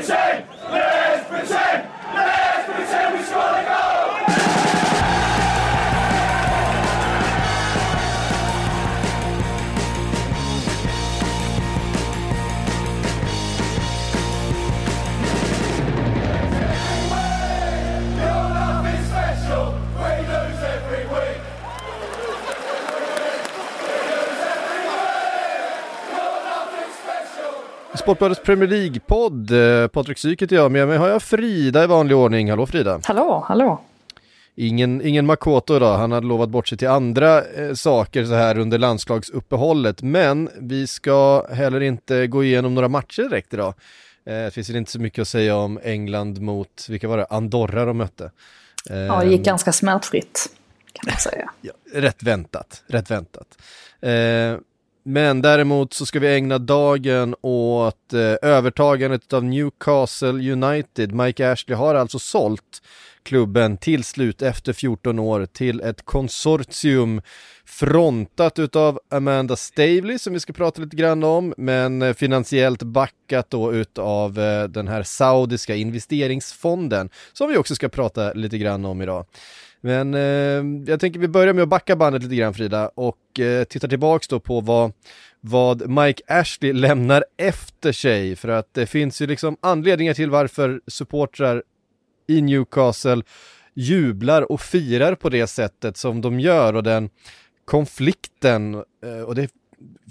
Insane! Sportbladets Premier League-podd. Eh, Patrik Syk heter jag, med mig har jag Frida i vanlig ordning. Hallå Frida! Hallå, hallå. Ingen, ingen Makoto idag, han hade lovat bort sig till andra eh, saker så här under landslagsuppehållet. Men vi ska heller inte gå igenom några matcher direkt idag. Eh, det finns inte så mycket att säga om England mot, vilka var det, Andorra de mötte. Eh, Ja, det gick ganska smärtfritt kan man säga. ja, rätt väntat, rätt väntat. Eh, men däremot så ska vi ägna dagen åt eh, övertagandet av Newcastle United. Mike Ashley har alltså sålt klubben till slut efter 14 år till ett konsortium frontat utav Amanda Stavely som vi ska prata lite grann om, men eh, finansiellt backat då utav eh, den här saudiska investeringsfonden som vi också ska prata lite grann om idag. Men eh, jag tänker vi börjar med att backa bandet lite grann Frida och eh, titta tillbaks då på vad, vad Mike Ashley lämnar efter sig för att det finns ju liksom anledningar till varför supportrar i Newcastle jublar och firar på det sättet som de gör och den konflikten eh, och det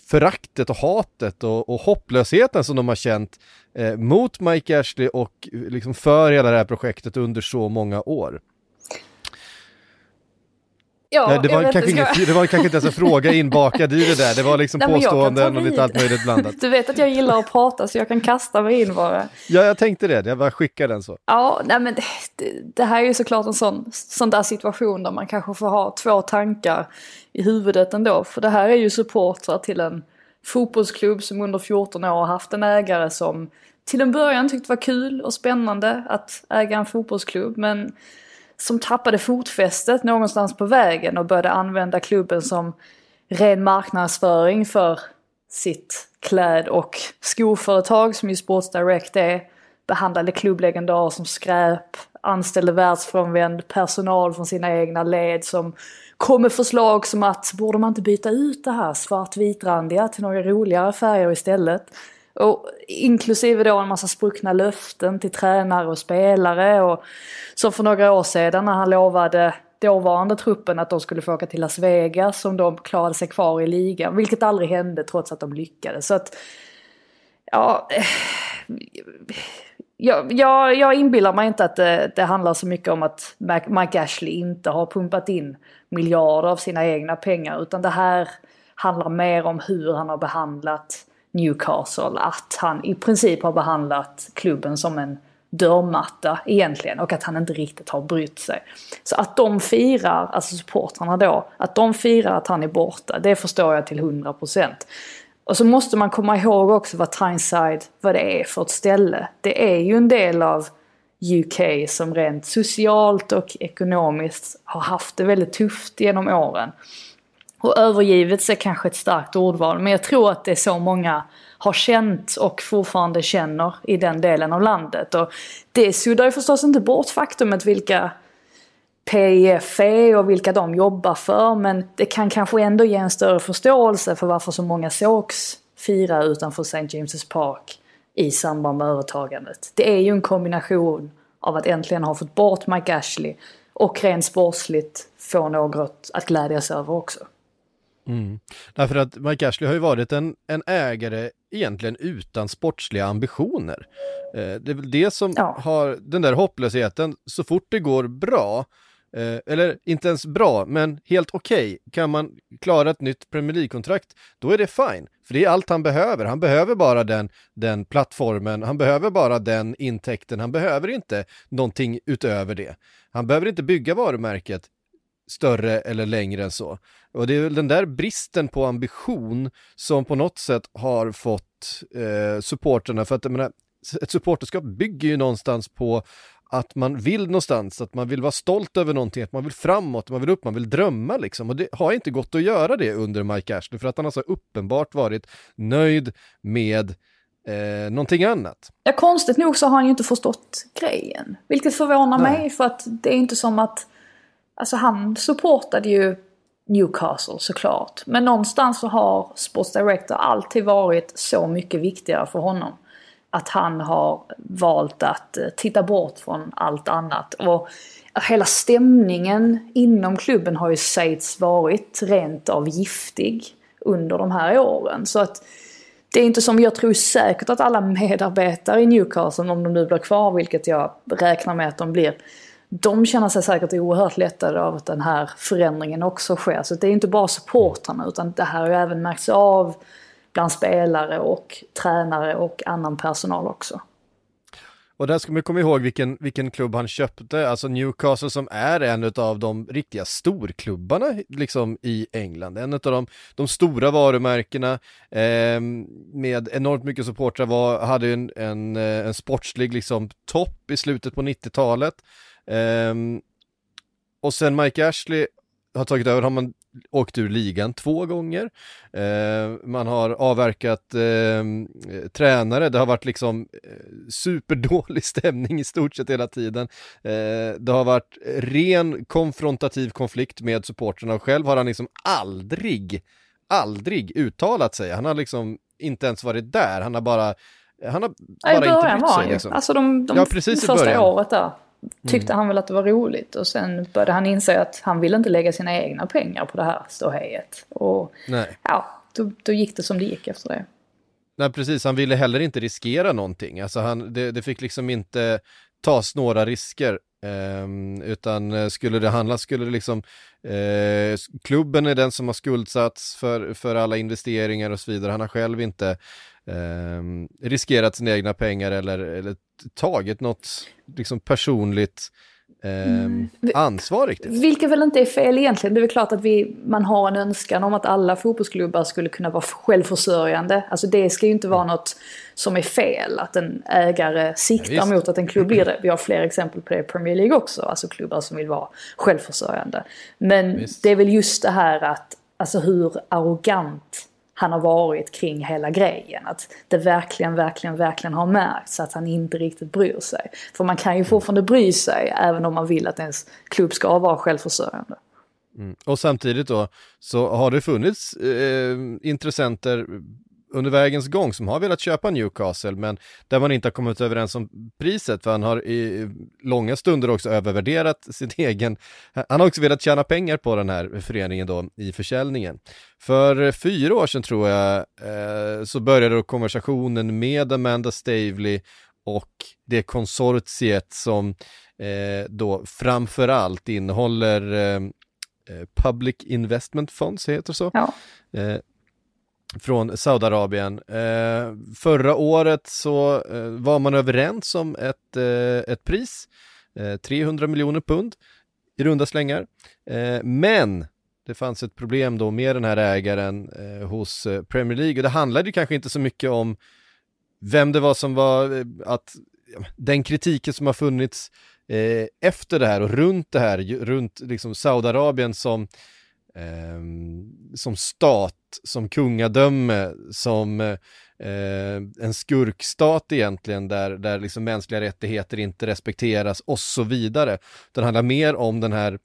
föraktet och hatet och, och hopplösheten som de har känt eh, mot Mike Ashley och liksom för hela det här projektet under så många år. Ja, Nej, det, var kanske inte, inget, det var kanske inte ens en fråga inbakad i det där, det var liksom Nej, påståenden och lite allt möjligt blandat. Du vet att jag gillar att prata så jag kan kasta mig in bara. Ja, jag tänkte det, jag bara skickar den så. Ja, nej men det, det, det här är ju såklart en sån, sån där situation där man kanske får ha två tankar i huvudet ändå. För det här är ju supportrar till en fotbollsklubb som under 14 år har haft en ägare som till en början tyckte var kul och spännande att äga en fotbollsklubb. Men som tappade fotfästet någonstans på vägen och började använda klubben som ren marknadsföring för sitt kläd och skoföretag som ju Sports Direct är. Behandlade klubblegendarer som skräp, anställde världsfrånvänd personal från sina egna led som kom med förslag som att borde man inte byta ut det här svartvitrandiga till några roligare färger istället. Och inklusive då en massa spruckna löften till tränare och spelare och som för några år sedan när han lovade dåvarande truppen att de skulle få åka till Las Vegas om de klarade sig kvar i ligan, vilket aldrig hände trots att de lyckades. Så att, ja, eh, jag, jag, jag inbillar mig inte att det, det handlar så mycket om att Mike Ashley inte har pumpat in miljarder av sina egna pengar utan det här handlar mer om hur han har behandlat Newcastle. Att han i princip har behandlat klubben som en dörrmatta egentligen och att han inte riktigt har brytt sig. Så att de firar, alltså supportrarna då, att de firar att han är borta, det förstår jag till 100%. Och så måste man komma ihåg också vad Tyneside, vad det är för ett ställe. Det är ju en del av UK som rent socialt och ekonomiskt har haft det väldigt tufft genom åren. Och övergivits är kanske ett starkt ordval, men jag tror att det är så många har känt och fortfarande känner i den delen av landet. Och det suddar ju förstås inte bort faktumet vilka PIF är och vilka de jobbar för, men det kan kanske ändå ge en större förståelse för varför så många sågs fira utanför St. James' Park i samband med övertagandet. Det är ju en kombination av att äntligen ha fått bort Mike Ashley och rent sportsligt få något att glädjas över också. Därför att Mike Ashley har ju varit en, en ägare egentligen utan sportsliga ambitioner. Eh, det är väl det som Ja. har den där hopplösheten, så fort det går bra, eh, eller inte ens bra, men helt okej, kan man klara ett nytt Premier League-kontrakt, då är det fine. För det är allt han behöver. Han behöver bara den, den plattformen, han behöver bara den intäkten, han behöver inte någonting utöver det. Han behöver inte bygga varumärket större eller längre än så. Och det är väl den där bristen på ambition som på något sätt har fått eh, supporterna, för att jag menar, ett supporterskap bygger ju någonstans på att man vill någonstans, att man vill vara stolt över någonting, att man vill framåt, man vill upp, man vill drömma liksom. Och det har inte gått att göra det under Mike Ashley för att han har så uppenbart varit nöjd med eh, någonting annat. Ja, konstigt nog så har han ju inte förstått grejen. Vilket förvånar Nej. mig för att det är inte som att, alltså han supportade ju Newcastle såklart. Men någonstans så har Sports Director alltid varit så mycket viktigare för honom att han har valt att eh, titta bort från allt annat. Och hela stämningen inom klubben har ju sägs varit rent av giftig under de här åren. Så att det är inte som jag tror säkert att alla medarbetare i Newcastle, om de nu blir kvar, vilket jag räknar med att de blir, de känner sig säkert oerhört lättade av att den här förändringen också sker. Så det är inte bara supportrarna utan det här har ju även märkts av bland spelare och tränare och annan personal också. Och där ska man komma ihåg vilken, vilken klubb han köpte, alltså Newcastle som är en av de riktiga storklubbarna liksom i England. En av de, de stora varumärkena eh, med enormt mycket supportrar var, hade en, en, eh, en sportslig liksom topp i slutet på 90-talet. Eh, och sen Mike Ashley har tagit över har man åkt ur ligan två gånger. Eh, man har avverkat eh, tränare, det har varit liksom eh, superdålig stämning i stort sett hela tiden. Eh, det har varit ren konfrontativ konflikt med supporterna och själv har han liksom aldrig, aldrig uttalat sig. Han har liksom inte ens varit där, han har bara han har bara I inte brytt sig. Liksom. Alltså de, de ja, precis första början. året där tyckte mm. han väl att det var roligt och sen började han inse att han ville inte lägga sina egna pengar på det här ståhejet. Och Nej. ja, då, då gick det som det gick efter det. Nej, precis. Han ville heller inte riskera någonting. Alltså han, det, det fick liksom inte tas några risker. Um, utan skulle det handla, skulle det liksom uh, klubben är den som har skuldsatts för, för alla investeringar och så vidare. Han har själv inte um, riskerat sina egna pengar eller, eller tagit något liksom personligt eh, mm. ansvar riktigt. Vilket väl inte är fel egentligen. Det är väl klart att vi, man har en önskan om att alla fotbollsklubbar skulle kunna vara självförsörjande. Alltså det ska ju inte vara mm. något som är fel. Att en ägare siktar ja, mot att en klubb blir det. Vi har fler exempel på det i Premier League också. Alltså klubbar som vill vara självförsörjande. Men visst. det är väl just det här att, alltså hur arrogant han har varit kring hela grejen. Att det verkligen, verkligen, verkligen har märkts att han inte riktigt bryr sig. För man kan ju fortfarande bry sig även om man vill att ens klubb ska vara självförsörjande. Mm. Och samtidigt då så har det funnits eh, intressenter under vägens gång som har velat köpa Newcastle men där man inte har kommit överens om priset för han har i långa stunder också övervärderat sin egen, han har också velat tjäna pengar på den här föreningen då i försäljningen. För fyra år sedan tror jag eh, så började då konversationen med Amanda Stavely och det konsortiet som eh, då framförallt innehåller eh, eh Public Investment Funds, heter det så? Ja. Från Saudiarabien. Eh, förra året så eh, var man överens om ett, eh, ett pris, eh, 300 miljoner pund i runda slängar. Eh, men det fanns ett problem då med den här ägaren eh, hos eh, Premier League och det handlade kanske inte så mycket om vem det var som var, eh, att den kritiken som har funnits efter det här och runt det här, runt liksom Saudiarabien som eh, som stat, som kungadöme, som eh, en skurkstat egentligen där, där liksom mänskliga rättigheter inte respekteras och så vidare. Det handlar mer om den här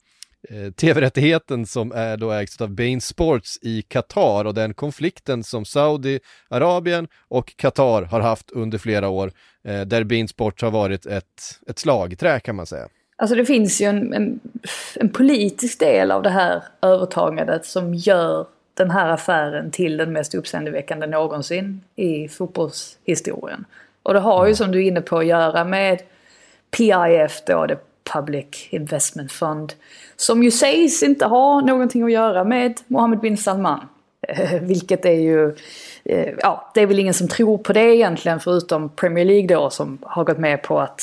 eh, tv-rättigheten som är då ägs av Bain Sports i Qatar och den konflikten som Saudiarabien och Qatar har haft under flera år eh, där Bain Sports har varit ett, ett slagträ kan man säga. Alltså det finns ju en, en, en, politisk del av det här övertagandet som gör den här affären till den mest uppseendeväckande någonsin i fotbollshistorien. Och det har ju som du är inne på att göra med PIF då, det Public Investment Fund, som ju sägs inte ha någonting att göra med Mohammed bin Salman. Eh, vilket är ju, eh, ja det är väl ingen som tror på det egentligen förutom Premier League då som har gått med på att,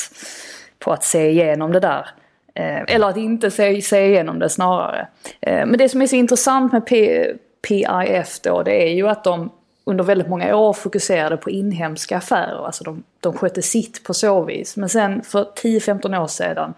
på att se igenom det där. Eh, eller att inte se, se igenom det snarare. Eh, men det som är så intressant med P, PIF då det är ju att de under väldigt många år fokuserade på inhemska affärer. Alltså de, de skötte sitt på så vis. Men sen för 10-15 år sedan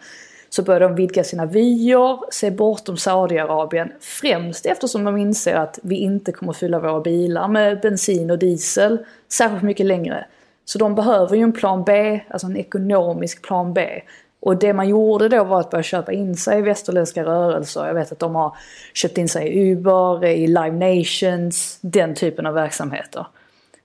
så började de vidga sina vyer, se bortom Saudiarabien. Främst eftersom de inser att vi inte kommer fylla våra bilar med bensin och diesel särskilt mycket längre. Så de behöver ju en plan B, alltså en ekonomisk plan B. Och det man gjorde då var att börja köpa in sig i västerländska rörelser. Jag vet att de har köpt in sig i Uber, i Live Nations, den typen av verksamheter.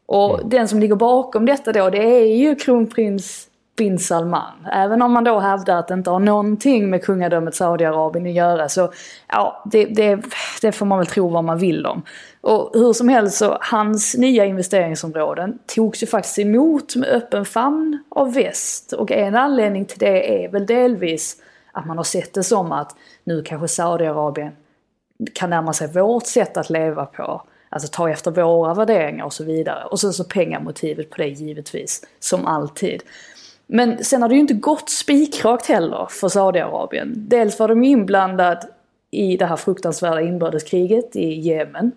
Och mm. den som ligger bakom detta då, det är ju kronprins bin Salman. Även om man då hävdar att det inte har någonting med kungadömet Saudiarabien att göra så ja, det, det, det, får man väl tro vad man vill om. Och hur som helst så, hans nya investeringsområden togs ju faktiskt emot med öppen famn av väst. Och en anledning till det är väl delvis att man har sett det som att nu kanske Saudiarabien kan närma sig vårt sätt att leva på. Alltså ta efter våra värderingar och så vidare. Och sen så pengamotivet på det givetvis, som alltid. Men sen har det ju inte gått spikrakt heller för Saudiarabien. Dels var de inblandade i det här fruktansvärda inbördeskriget i Jemen.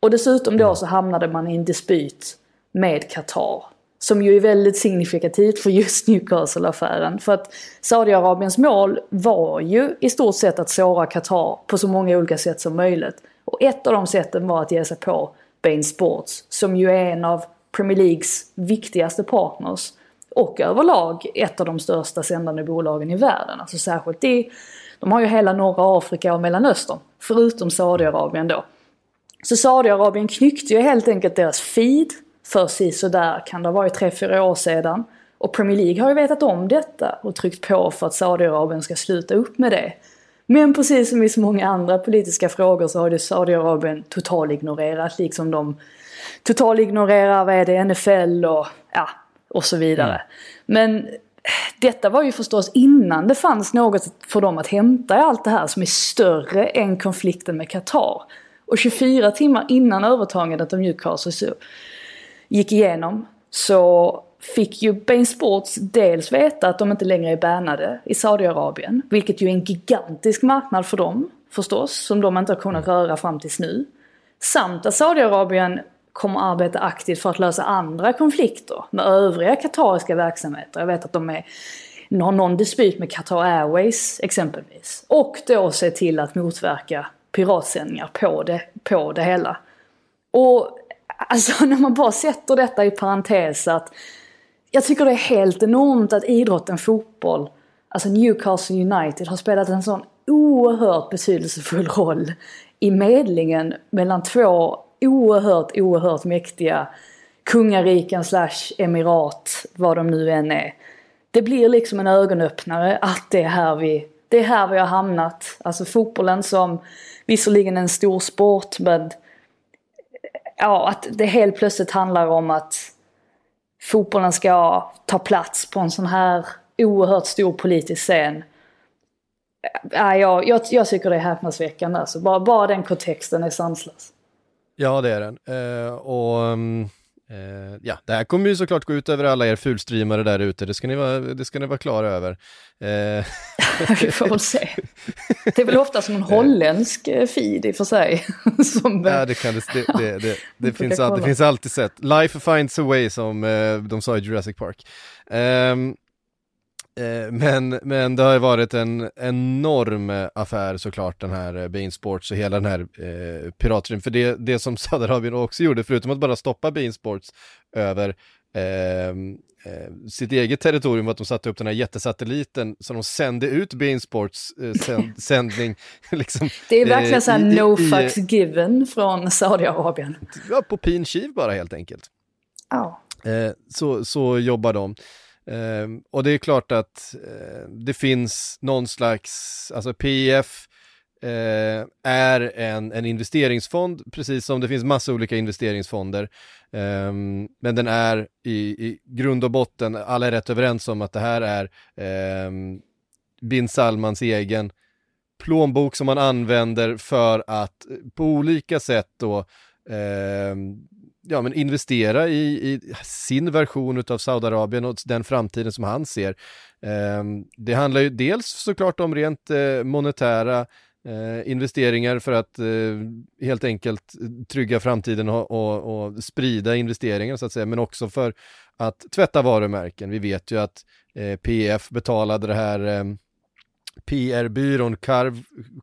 Och dessutom då mm. så hamnade man i en dispyt med Qatar. Som ju är väldigt signifikativt för just Newcastle-affären. För att Saudiarabiens mål var ju i stort sett att såra Qatar på så många olika sätt som möjligt. Och ett av de sätten var att ge sig på Bain Sports, som ju är en av Premier Leagues viktigaste partners och överlag ett av de största sändande bolagen i världen. Alltså särskilt i, de har ju hela norra Afrika och Mellanöstern, förutom Saudiarabien då. Så Saudiarabien knyckte ju helt enkelt deras feed för sådär kan det ha varit 3-4 år sedan. Och Premier League har ju vetat om detta och tryckt på för att Saudiarabien ska sluta upp med det. Men precis som i så många andra politiska frågor så har ju Saudiarabien totalignorerat liksom de totalignorerar vad är det, NFL och ja, och så vidare. Mm. Men detta var ju förstås innan det fanns något för dem att hämta i allt det här som är större än konflikten med Qatar. Och 24 timmar innan övertagandet av Newcastle så gick igenom så fick ju Bain Sports dels veta att de inte längre är bannade i Saudiarabien, vilket ju är en gigantisk marknad för dem förstås, som de inte har kunnat röra fram tills nu. Samt att Saudiarabien kommer arbeta aktivt för att lösa andra konflikter med övriga katariska verksamheter. Jag vet att de är, har någon dispyt med Qatar Airways exempelvis. Och då se till att motverka piratsändningar på det, på det hela. Och alltså när man bara sätter detta i parentes att jag tycker det är helt enormt att idrotten fotboll, alltså Newcastle United har spelat en sån oerhört betydelsefull roll i medlingen mellan två oerhört, oerhört mäktiga kungariken slash emirat, vad de nu än är. Det blir liksom en ögonöppnare att det är här vi, det är här vi har hamnat. Alltså fotbollen som visserligen är en stor sport men ja, att det helt plötsligt handlar om att fotbollen ska ta plats på en sån här oerhört stor politisk scen. Ja, jag, jag, jag tycker det är häpnadsväckande alltså. Bara, bara den kontexten är sanslös. Ja, det är den. Uh, och um, uh, ja, det här kommer ju såklart gå ut över alla er fulstreamare där ute, det ska ni vara, det ska ni vara klara över. Uh. Vi får väl se. Det är väl ofta som en holländsk feed i och för sig. som, ja, det kan det, det, det, det, finns, all, det finns alltid sätt. Life finds a way som de sa i Jurassic Park. Um, Eh, men, men det har ju varit en enorm affär såklart den här eh, Bein Sports och hela den här eh, piratstream. För det, det som Saudiarabien också gjorde, förutom att bara stoppa Bein Sports över ehm, eh, sitt eget territorium, var att de satte upp den här jättesatelliten som de sände ut Bein Sports eh, sänd, sändning. liksom, det är verkligen eh, såhär no fucks given från Saudiarabien. Ja, på pin kiv bara helt enkelt. Ja. Oh. så, så jobbar de. Uh, och det är klart att uh, det finns någon slags, alltså PIF uh, eh, är en, en investeringsfond, precis som det finns massa olika investeringsfonder. Um, men den är i, i grund och botten, alla är rätt överens om att det här är um, bin Salmans egen plånbok som man använder för att eh, på olika sätt då eh, ja, men investera i, i sin version av Saudiarabien och den framtiden som han ser. Eh, det handlar ju dels såklart om rent eh, monetära Eh, investeringar för att eh, helt enkelt trygga framtiden och, och, och, sprida investeringar så att säga, men också för att tvätta varumärken. Vi vet ju att eh, PF betalade det här eh, PR-byrån Carve,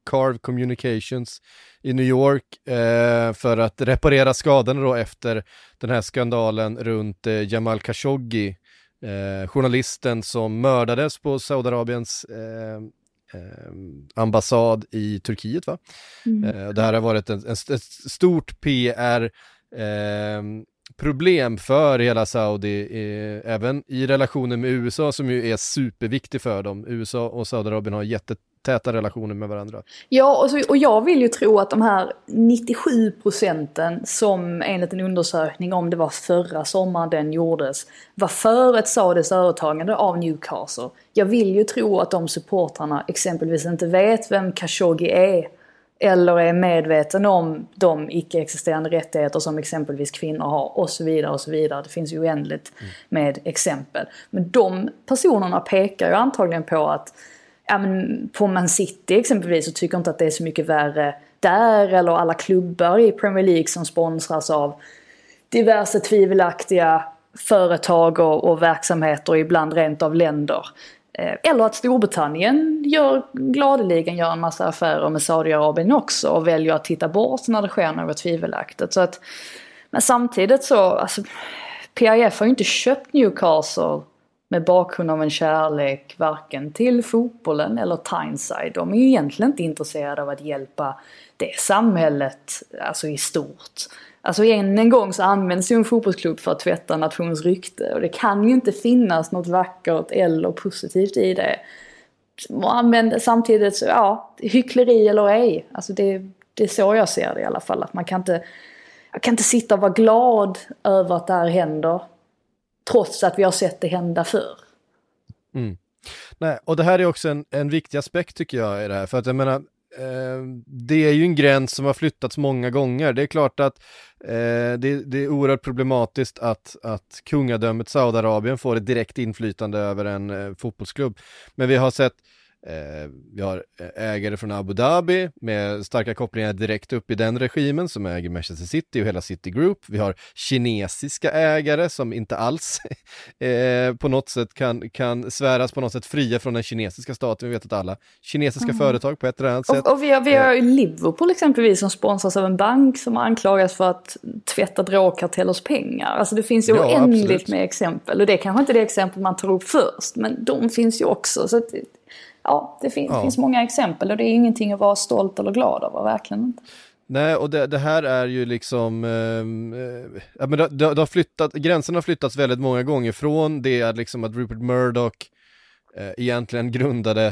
Carve Communications i New York eh, för att reparera skadorna då efter den här skandalen runt eh, Jamal Khashoggi, eh, journalisten som mördades på Saudiarabiens eh, eh, ambassad i Turkiet. Va? Mm. Eh, det här har varit en, en, ett stort PR problem för hela Saudi, eh, även i relationen med USA som ju är superviktig för dem. USA och Saudiarabien har jättetäta relationer med varandra. Ja, och, så, och jag vill ju tro att de här 97 procenten som enligt en undersökning, om det var förra sommaren den gjordes, var för ett Saudis övertagande av Newcastle. Jag vill ju tro att de supportrarna exempelvis inte vet vem Khashoggi är eller är medveten om de icke-existerande rättigheter som exempelvis kvinnor har och så vidare och så vidare. Det finns ju oändligt med exempel. Men de personerna pekar ju antagligen på att ja, men på Man City exempelvis så tycker inte att det är så mycket värre där eller alla klubbar i Premier League som sponsras av diverse tvivelaktiga företag och, och verksamheter, ibland rent av länder. Eh, eller att Storbritannien gör, gladeligen gör en massa affärer med Saudiarabien också och väljer att titta bort när det sker något tvivelaktigt. Så att, men samtidigt så, alltså, PIF har ju inte köpt Newcastle med bakgrund av en kärlek varken till fotbollen eller Tyneside. De är ju egentligen inte intresserade av att hjälpa det samhället, alltså i stort. Alltså än en gång så används ju en fotbollsklubb för att tvätta nationens rykte och det kan ju inte finnas något vackert eller positivt i det. Men samtidigt så, ja, hyckleri eller ej. Alltså det, det är så jag ser det i alla fall. Att man kan inte, jag kan inte sitta och vara glad över att det här händer. Trots att vi har sett det hända förr. Mm. Nej, och det här är också en, en viktig aspekt tycker jag i det här. För att jag menar, Ehm, det är ju en gräns som har flyttats många gånger. Det är klart att eh, det, det, är oerhört problematiskt att, att kungadömet Saudiarabien får ett direkt inflytande över en eh, fotbollsklubb. Men vi har sett Eh, vi har eh, ägare från Abu Dhabi med starka kopplingar direkt upp i den regimen som äger Manchester City och hela City Group. Vi har kinesiska ägare som inte alls eh, på något sätt kan, kan sväras på något sätt fria från den kinesiska staten. Vi vet att alla kinesiska mm. företag på ett eller annat sätt. Och, och vi har, vi har eh. Liverpool exempelvis som sponsras av en bank som anklagas för att tvätta drogkartellers pengar. Alltså det finns ju ja, oändligt absolut. med exempel och det är kanske inte det exempel man tar upp först men de finns ju också. Så att, ja, det fin ja. finns många exempel och det är ingenting att vara stolt eller glad över, verkligen inte. Nej, och det, det, här är ju liksom, ehm, eh, ja, men det, det, har flyttat, gränserna har flyttats väldigt många gånger från det att, liksom att Rupert Murdoch eh, egentligen grundade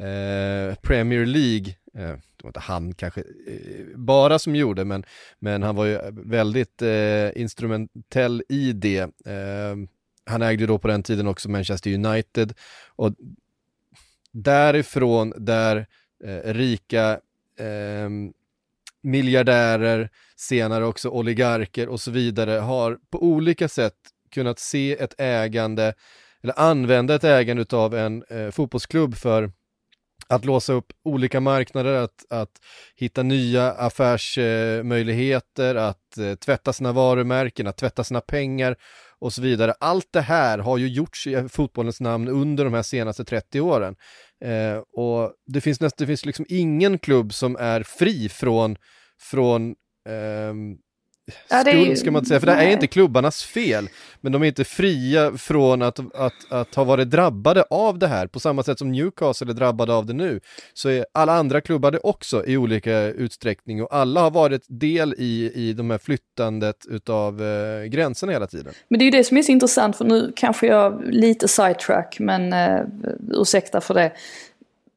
eh, Premier League, eh, det var inte han kanske eh, bara som gjorde, men, men han var ju väldigt eh, instrumentell i det. Ehm, han ägde då på den tiden också Manchester United och därifrån där eh, rika eh, miljardärer, senare också oligarker och så vidare har på olika sätt kunnat se ett ägande eller använda ett ägande av en eh, fotbollsklubb för att låsa upp olika marknader, att, att hitta nya affärsmöjligheter, att eh, tvätta sina varumärken, att tvätta sina pengar och så vidare. Allt det här har ju gjorts i fotbollens namn under de här senaste 30 åren. Eh, och det finns, näst, det finns liksom ingen klubb som är fri från, från ehm, ehm, ja, skuld ju, ska man säga, för det är inte klubbarnas fel. Men de är inte fria från att, att, att ha varit drabbade av det här, på samma sätt som Newcastle är drabbade av det nu. Så är alla andra klubbar det också i olika utsträckning och alla har varit del i, i de här flyttandet utav eh, gränserna hela tiden. Men det är ju det som är så intressant, för nu kanske jag lite sidetrack, men eh, ursäkta för det.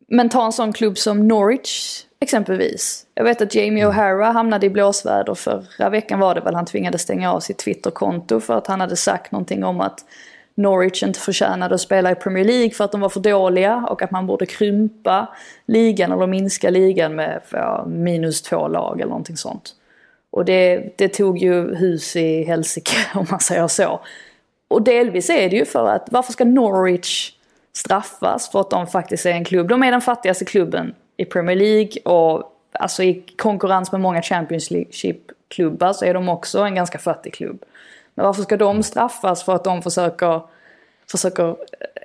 Men ta en sån klubb som Norwich Exempelvis. Jag vet att Jamie mm. O'Hara hamnade i blåsväder förra veckan var det väl. Han tvingades stänga av sitt Twitterkonto för att han hade sagt någonting om att Norwich inte förtjänade att spela i Premier League för att de var för dåliga och att man borde krympa ligan eller minska ligan med ja, minus två lag eller någonting sånt. Och det, det tog ju hus i helsike om man säger så. Och delvis är det ju för att varför ska Norwich straffas för att de faktiskt är en klubb? De är den fattigaste klubben i Premier League och alltså i konkurrens med många Championship-klubbar så är de också en ganska fattig klubb. Men varför ska de straffas för att de försöker, försöker eh,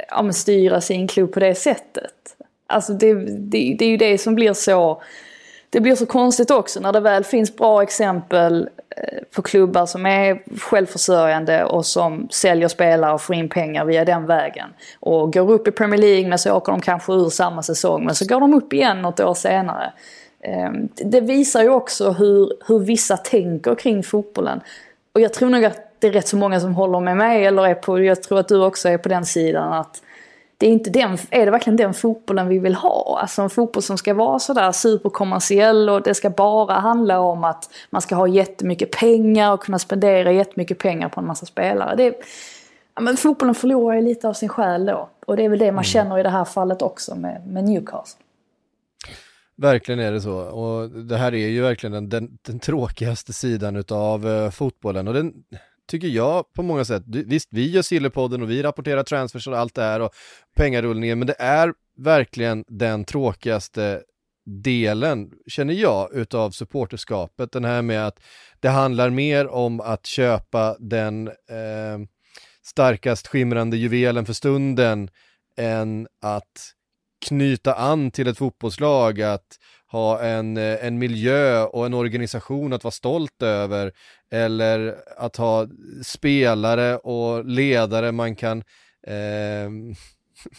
ja, styra sin klubb på det sättet? Alltså det, det, det är ju det som blir så det blir så konstigt också när det väl finns bra exempel eh, på klubbar som är självförsörjande och som säljer spelare och får in pengar via den vägen. Och går upp i Premier League men så åker de kanske ur samma säsong men så går de upp igen något år senare. Ehm, det visar ju också hur, hur vissa tänker kring fotbollen. Och jag tror nog att det är rätt så många som håller med mig eller är på, jag tror att du också är på den sidan att det är, inte den, är det verkligen den fotbollen vi vill ha? Alltså en fotboll som ska vara sådär superkommersiell och det ska bara handla om att man ska ha jättemycket pengar och kunna spendera jättemycket pengar på en massa spelare. Det, ja, men fotbollen förlorar ju lite av sin själ då. Och det är väl det man mm. känner i det här fallet också med, med Newcastle. Verkligen är det så. Och det här är ju verkligen den, den, den tråkigaste sidan utav uh, fotbollen. Och den, tycker jag på många sätt. Visst, vi gör Sillepodden och vi rapporterar transfers och allt det här och pengarullningen, men det är verkligen den tråkigaste delen, känner jag, utav supporterskapet. Den här med att det handlar mer om att köpa den eh, starkast skimrande juvelen för stunden än att knyta an till ett fotbollslag, att ha en, eh, en miljö och en organisation att vara stolt över eller att ha spelare och ledare man kan, eh,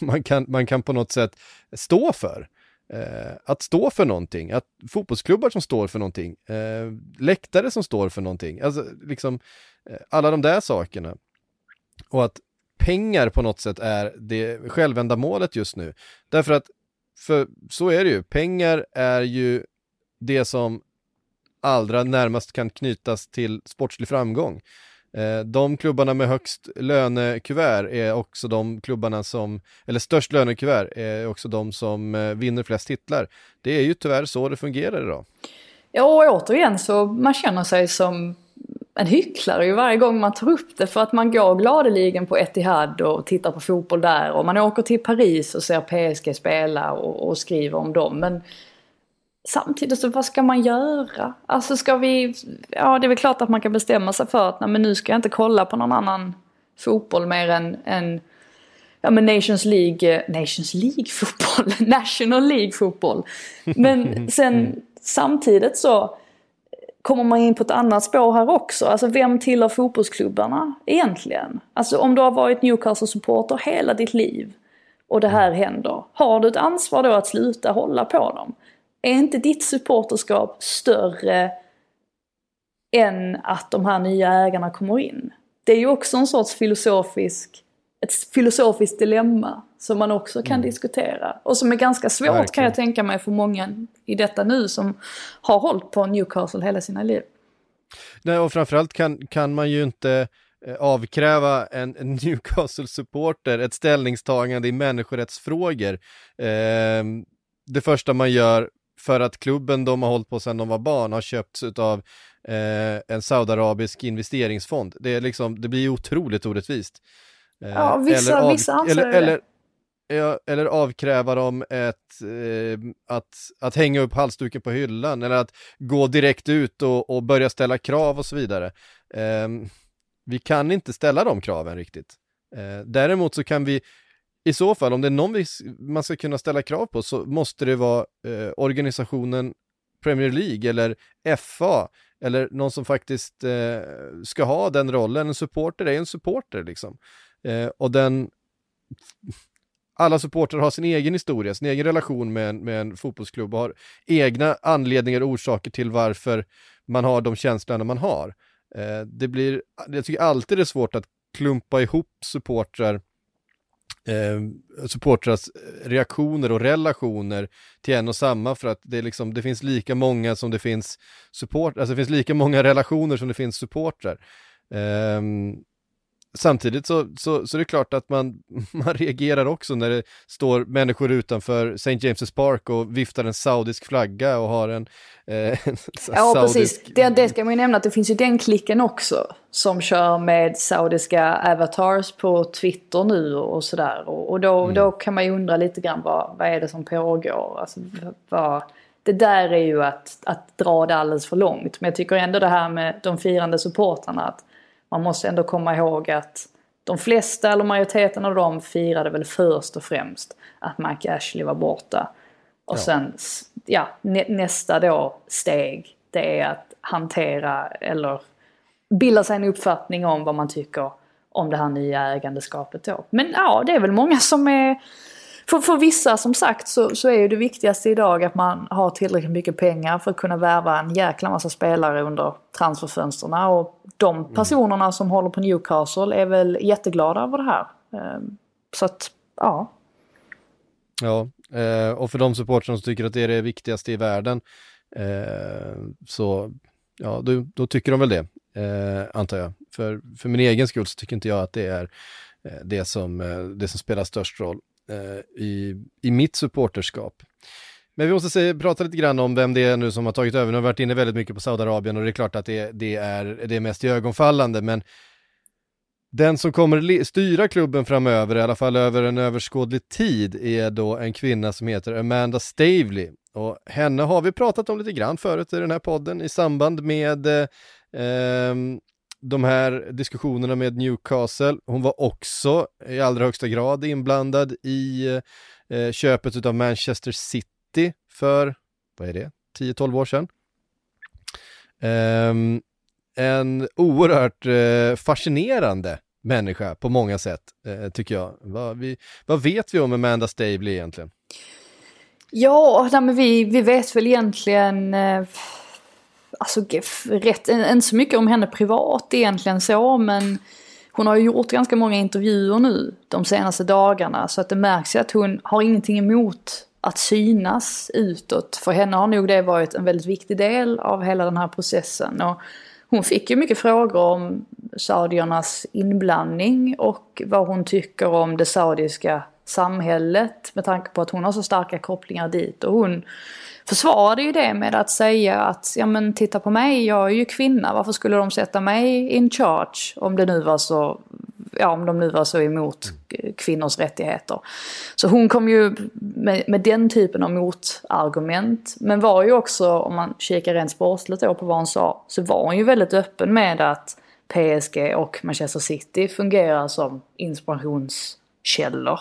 man kan, man kan på något sätt stå för. Eh, att stå för någonting, att fotbollsklubbar som står för någonting, eh, läktare som står för någonting, alltså liksom eh, alla de där sakerna. Och att pengar på något sätt är det självändamålet just nu. Därför att för så är det ju, pengar är ju det som allra närmast kan knytas till sportslig framgång. Eh, de klubbarna med högst lönekuvert är också de klubbarna som, eller störst lönekuvert är också de som eh, vinner flest titlar. Det är ju tyvärr så det fungerar idag. Ja, och återigen så man känner sig som en hycklare ju varje gång man tar upp det för att man går gladeligen på Etihad och tittar på fotboll där och man åker till Paris och ser PSG spela och, och skriver om dem. Men samtidigt så vad ska man göra? Alltså ska vi, ja det är väl klart att man kan bestämma sig för att nej, men nu ska jag inte kolla på någon annan fotboll mer än, än ja men Nations League, Nations League fotboll, National League fotboll. Men sen samtidigt så kommer man in på ett annat spår här också. Alltså vem tillhör fotbollsklubbarna egentligen? Alltså om du har varit Newcastle-supporter hela ditt liv och det här händer. Har du ett ansvar då att sluta hålla på dem? Är inte ditt supporterskap större än att de här nya ägarna kommer in? Det är ju också en sorts filosofisk, ett filosofiskt dilemma som man också kan mm. diskutera. Och som är ganska svårt Verkligen. kan jag tänka mig för många i detta nu som har hållit på Newcastle hela sina liv. Nej, och framförallt kan, kan man ju inte eh, avkräva en, en Newcastle-supporter ett ställningstagande i människorättsfrågor. Eh, det första man gör för att klubben de har hållit på sedan de var barn har köpts av eh, en saudiarabisk investeringsfond. Det, är liksom, det blir otroligt orättvist. Eh, ja, vissa, eller av, vissa anser eller, det. Eller, eller avkräva dem ett, eh, att, att hänga upp halsduken på hyllan eller att gå direkt ut och, och börja ställa krav och så vidare. Eh, vi kan inte ställa de kraven riktigt. Eh, däremot så kan vi i så fall, om det är någon vi, man ska kunna ställa krav på så måste det vara eh, organisationen Premier League eller FA eller någon som faktiskt eh, ska ha den rollen. En supporter är en supporter liksom. Eh, och den alla supportrar har sin egen historia, sin egen relation med en, med en fotbollsklubb och har egna anledningar och orsaker till varför man har de känslorna man har. Eh, det blir, jag tycker alltid det är svårt att klumpa ihop supportrar eh, supportrars reaktioner och relationer till en och samma för att det, är liksom, det finns lika många som det finns support, alltså det finns lika många relationer som det finns supportrar. Eh, samtidigt så, så, så är det klart att man, man reagerar också när det står människor utanför St. James' Park och viftar en saudisk flagga och har en, eh, en Ja, saudisk... precis. Det, det ska man ju nämna att det finns ju den klicken också som kör med saudiska avatars på Twitter nu och sådär. Och, och då, mm. då kan man ju undra lite grann vad, vad är det som pågår? Alltså, vad, det där är ju att, att dra det alldeles för långt. Men jag tycker ändå det här med de firande supportrarna att man måste ändå komma ihåg att de flesta, eller majoriteten av dem, firade väl först och främst att Mike Ashley var borta. Och ja. sen, ja, nä, nästa då steg, det är att hantera eller bilda sig en uppfattning om vad man tycker om det här nya ägandeskapet då. Men ja, det är väl många som är för, för vissa som sagt så, så är ju det viktigaste idag att man har tillräckligt mycket pengar för att kunna värva en jäkla massa spelare under transferfönstren. Och de mm. personerna som håller på Newcastle är väl jätteglada över det här. Ehm, så att, ja. Ja, eh, och för de supportrarna som tycker att det är det viktigaste i världen eh, så ja, då, då, tycker de väl det, eh, antar jag. För, för min egen skull så tycker inte jag att det är det som, det som spelar störst roll. Eh, i, i mitt supporterskap. Men vi måste se, prata lite grann om vem det är nu som har tagit över. Nu har vi varit inne väldigt mycket på Saudiarabien och det är klart att det, det, är, det är mest i ögonfallande, men den som kommer styra klubben framöver, i alla fall över en överskådlig tid, är då en kvinna som heter Amanda Stavely. Och henne har vi pratat om lite grann förut i den här podden i samband med eh, ehm, de här diskussionerna med Newcastle. Hon var också i allra högsta grad inblandad i eh, köpet av Manchester City för, vad är det, 10-12 år sedan. Um, en oerhört eh, fascinerande människa på många sätt, eh, tycker jag. Va, vi, vad vet vi om Amanda Stavely egentligen? Ja, nej, men vi, vi vet väl egentligen eh alltså rätt, inte så mycket om henne privat egentligen så men hon har ju gjort ganska många intervjuer nu de senaste dagarna så att det märks ju att hon har ingenting emot att synas utåt. För henne har nog det varit en väldigt viktig del av hela den här processen. Och hon fick ju mycket frågor om saudiernas inblandning och vad hon tycker om det saudiska samhället med tanke på att hon har så starka kopplingar dit. Och hon försvarade ju det med att säga att ja men titta på mig, jag är ju kvinna, varför skulle de sätta mig in charge om det nu var så ja, om de nu var så emot kvinnors rättigheter. Så hon kom ju med, med, den typen av motargument. Men var ju också, om man kikar rent sportsligt då på vad hon sa, så var hon ju väldigt öppen med att PSG och Manchester City fungerar som inspirations källor.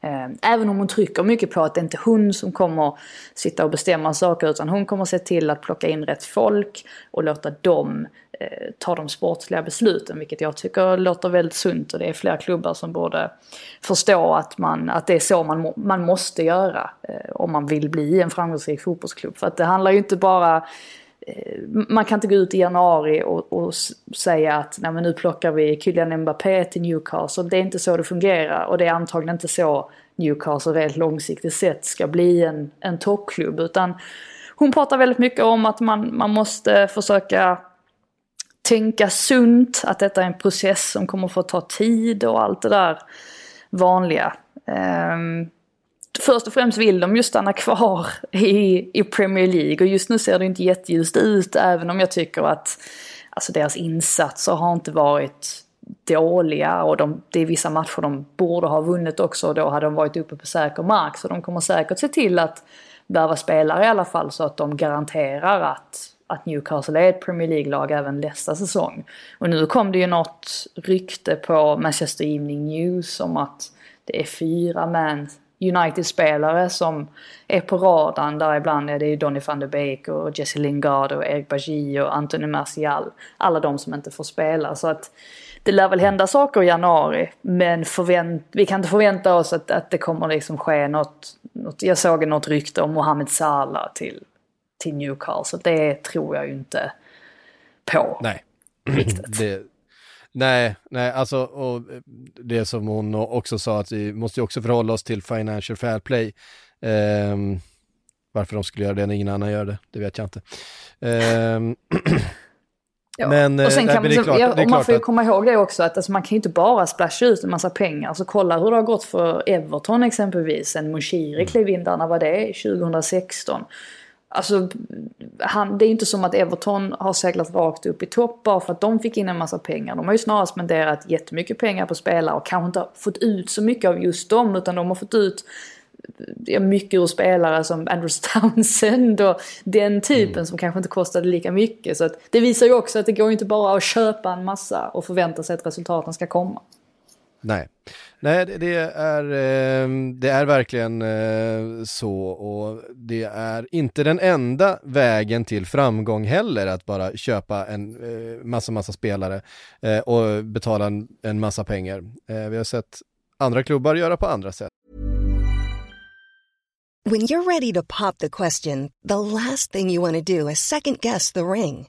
Eh, även om hon trycker mycket på att det inte är hon som kommer sitta och bestämma saker utan hon kommer se till att plocka in rätt folk och låta dem eh, ta de sportsliga besluten vilket jag tycker låter väldigt sunt och det är flera klubbar som borde förstå att, man, att det är så man, man måste göra eh, om man vill bli en framgångsrik fotbollsklubb. För att det handlar ju inte bara Eh, man kan inte gå ut i januari och, och säga att Nej, men nu plockar vi Kylian Mbappé till Newcastle. Det är inte så det fungerar och det är antagligen inte så Newcastle rent långsiktigt sett ska bli en, en toppklubb. Utan hon pratar väldigt mycket om att man, man måste försöka tänka sunt, att detta är en process som kommer få ta tid och allt det där vanliga. Um, först och främst vill de ju stanna kvar i, i Premier League och just nu ser det inte jätteljust ut även om jag tycker att alltså deras insatser har inte varit dåliga och de, det är vissa matcher de borde ha vunnit också och då hade de varit uppe på säker mark så de kommer säkert se till att värva spelare i alla fall så att de garanterar att, att Newcastle är ett Premier League-lag även nästa säsong. Och nu kom det ju något rykte på Manchester Evening News om att det är fyra man United-spelare som är på radarn. Där ibland är det ju Donny van de Beek och Jesse Lingard och Eric Bajy och Anthony Martial. Alla de som inte får spela. Så att det lär väl hända saker i januari. Men förvänt, vi kan inte förvänta oss att, att det kommer liksom ske något, något. Jag såg något rykte om Mohamed Salah till, till Newcastle. Det tror jag ju inte på. Nej. Riktigt. det, Nej, nej, alltså och det som hon också sa att vi måste ju också förhålla oss till Financial Fair Play. Um, varför de skulle göra det när ingen annan gör det, det vet jag inte. Um, Ja. Men, eh, och sen nej, kan men man, klart- ja, man får ju att- komma ihåg det också att alltså, man kan ju inte bara splasha ut en massa pengar. Alltså kolla hur det har gått för Everton exempelvis. Mm. Moshiri klev in där, när var det? 2016. Alltså, han, det är inte som att Everton har seglat rakt upp i topp bara för att de fick in en massa pengar. De har ju snarare spenderat jättemycket pengar på spelare och kanske inte fått ut så mycket av just dem utan de har fått ut ja, mycket ur spelare som Andrews Townsend och den typen Mm. som kanske inte kostade lika mycket. Så att det visar ju också att det går inte bara att köpa en massa och förvänta sig att resultaten ska komma. Nej, Nej det, det är, eh, det är verkligen eh, så och det är inte den enda vägen till framgång heller att bara köpa en eh, massa, massa spelare och betala en, en massa pengar. Vi har sett andra klubbar göra på andra sätt. When you're ready to pop the question, the last thing you want to do is second guess the ring.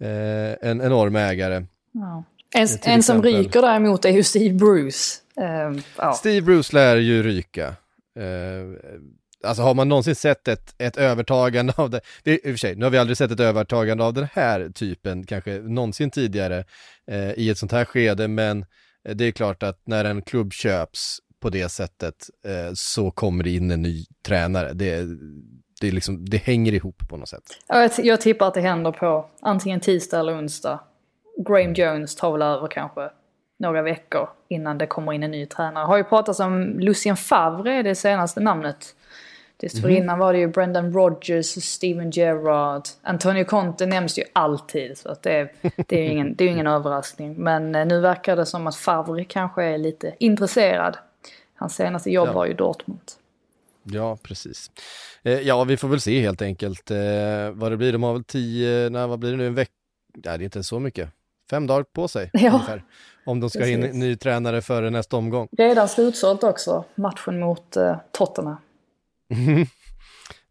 eh, en enorm ägare. Ja. En, en som ryker däremot är ju Steve Bruce. Ehm, ja. Steve Bruce lär ju ryka. Eh, alltså har man någonsin sett ett, ett övertagande av det, det i och för sig, nu har vi aldrig sett ett övertagande av den här typen, kanske någonsin tidigare eh, i ett sånt här skede, men eh, det är klart att när en klubb köps på det sättet eh, så kommer det in en ny tränare. Det, det, är liksom, det hänger ihop på något sätt. Ja, Jag, jag tippar att det händer på antingen tisdag eller onsdag. Graham Jones tar väl över kanske några veckor innan det kommer in en ny tränare. Har ju pratats om Lucien Favre, det senaste namnet. Dessförinnan var det ju Brendan Rodgers, Steven Gerrard, Antonio Conte nämns ju alltid. Så att det, det är ju ingen, det är ingen överraskning. Men eh, nu verkar det som att Favre kanske är lite intresserad. Hans senaste jobb Ja. var ju Dortmund. Ja, precis. Eh, ja, vi får väl se helt enkelt eh, vad det blir. De har väl tio, nej, vad blir det nu, en vecka? Nej, det är inte så mycket. Fem dagar på sig Ja. ungefär. Om de ska in Precis. en ny tränare före nästa omgång. Redan slutsålt också, matchen mot eh, Tottenham.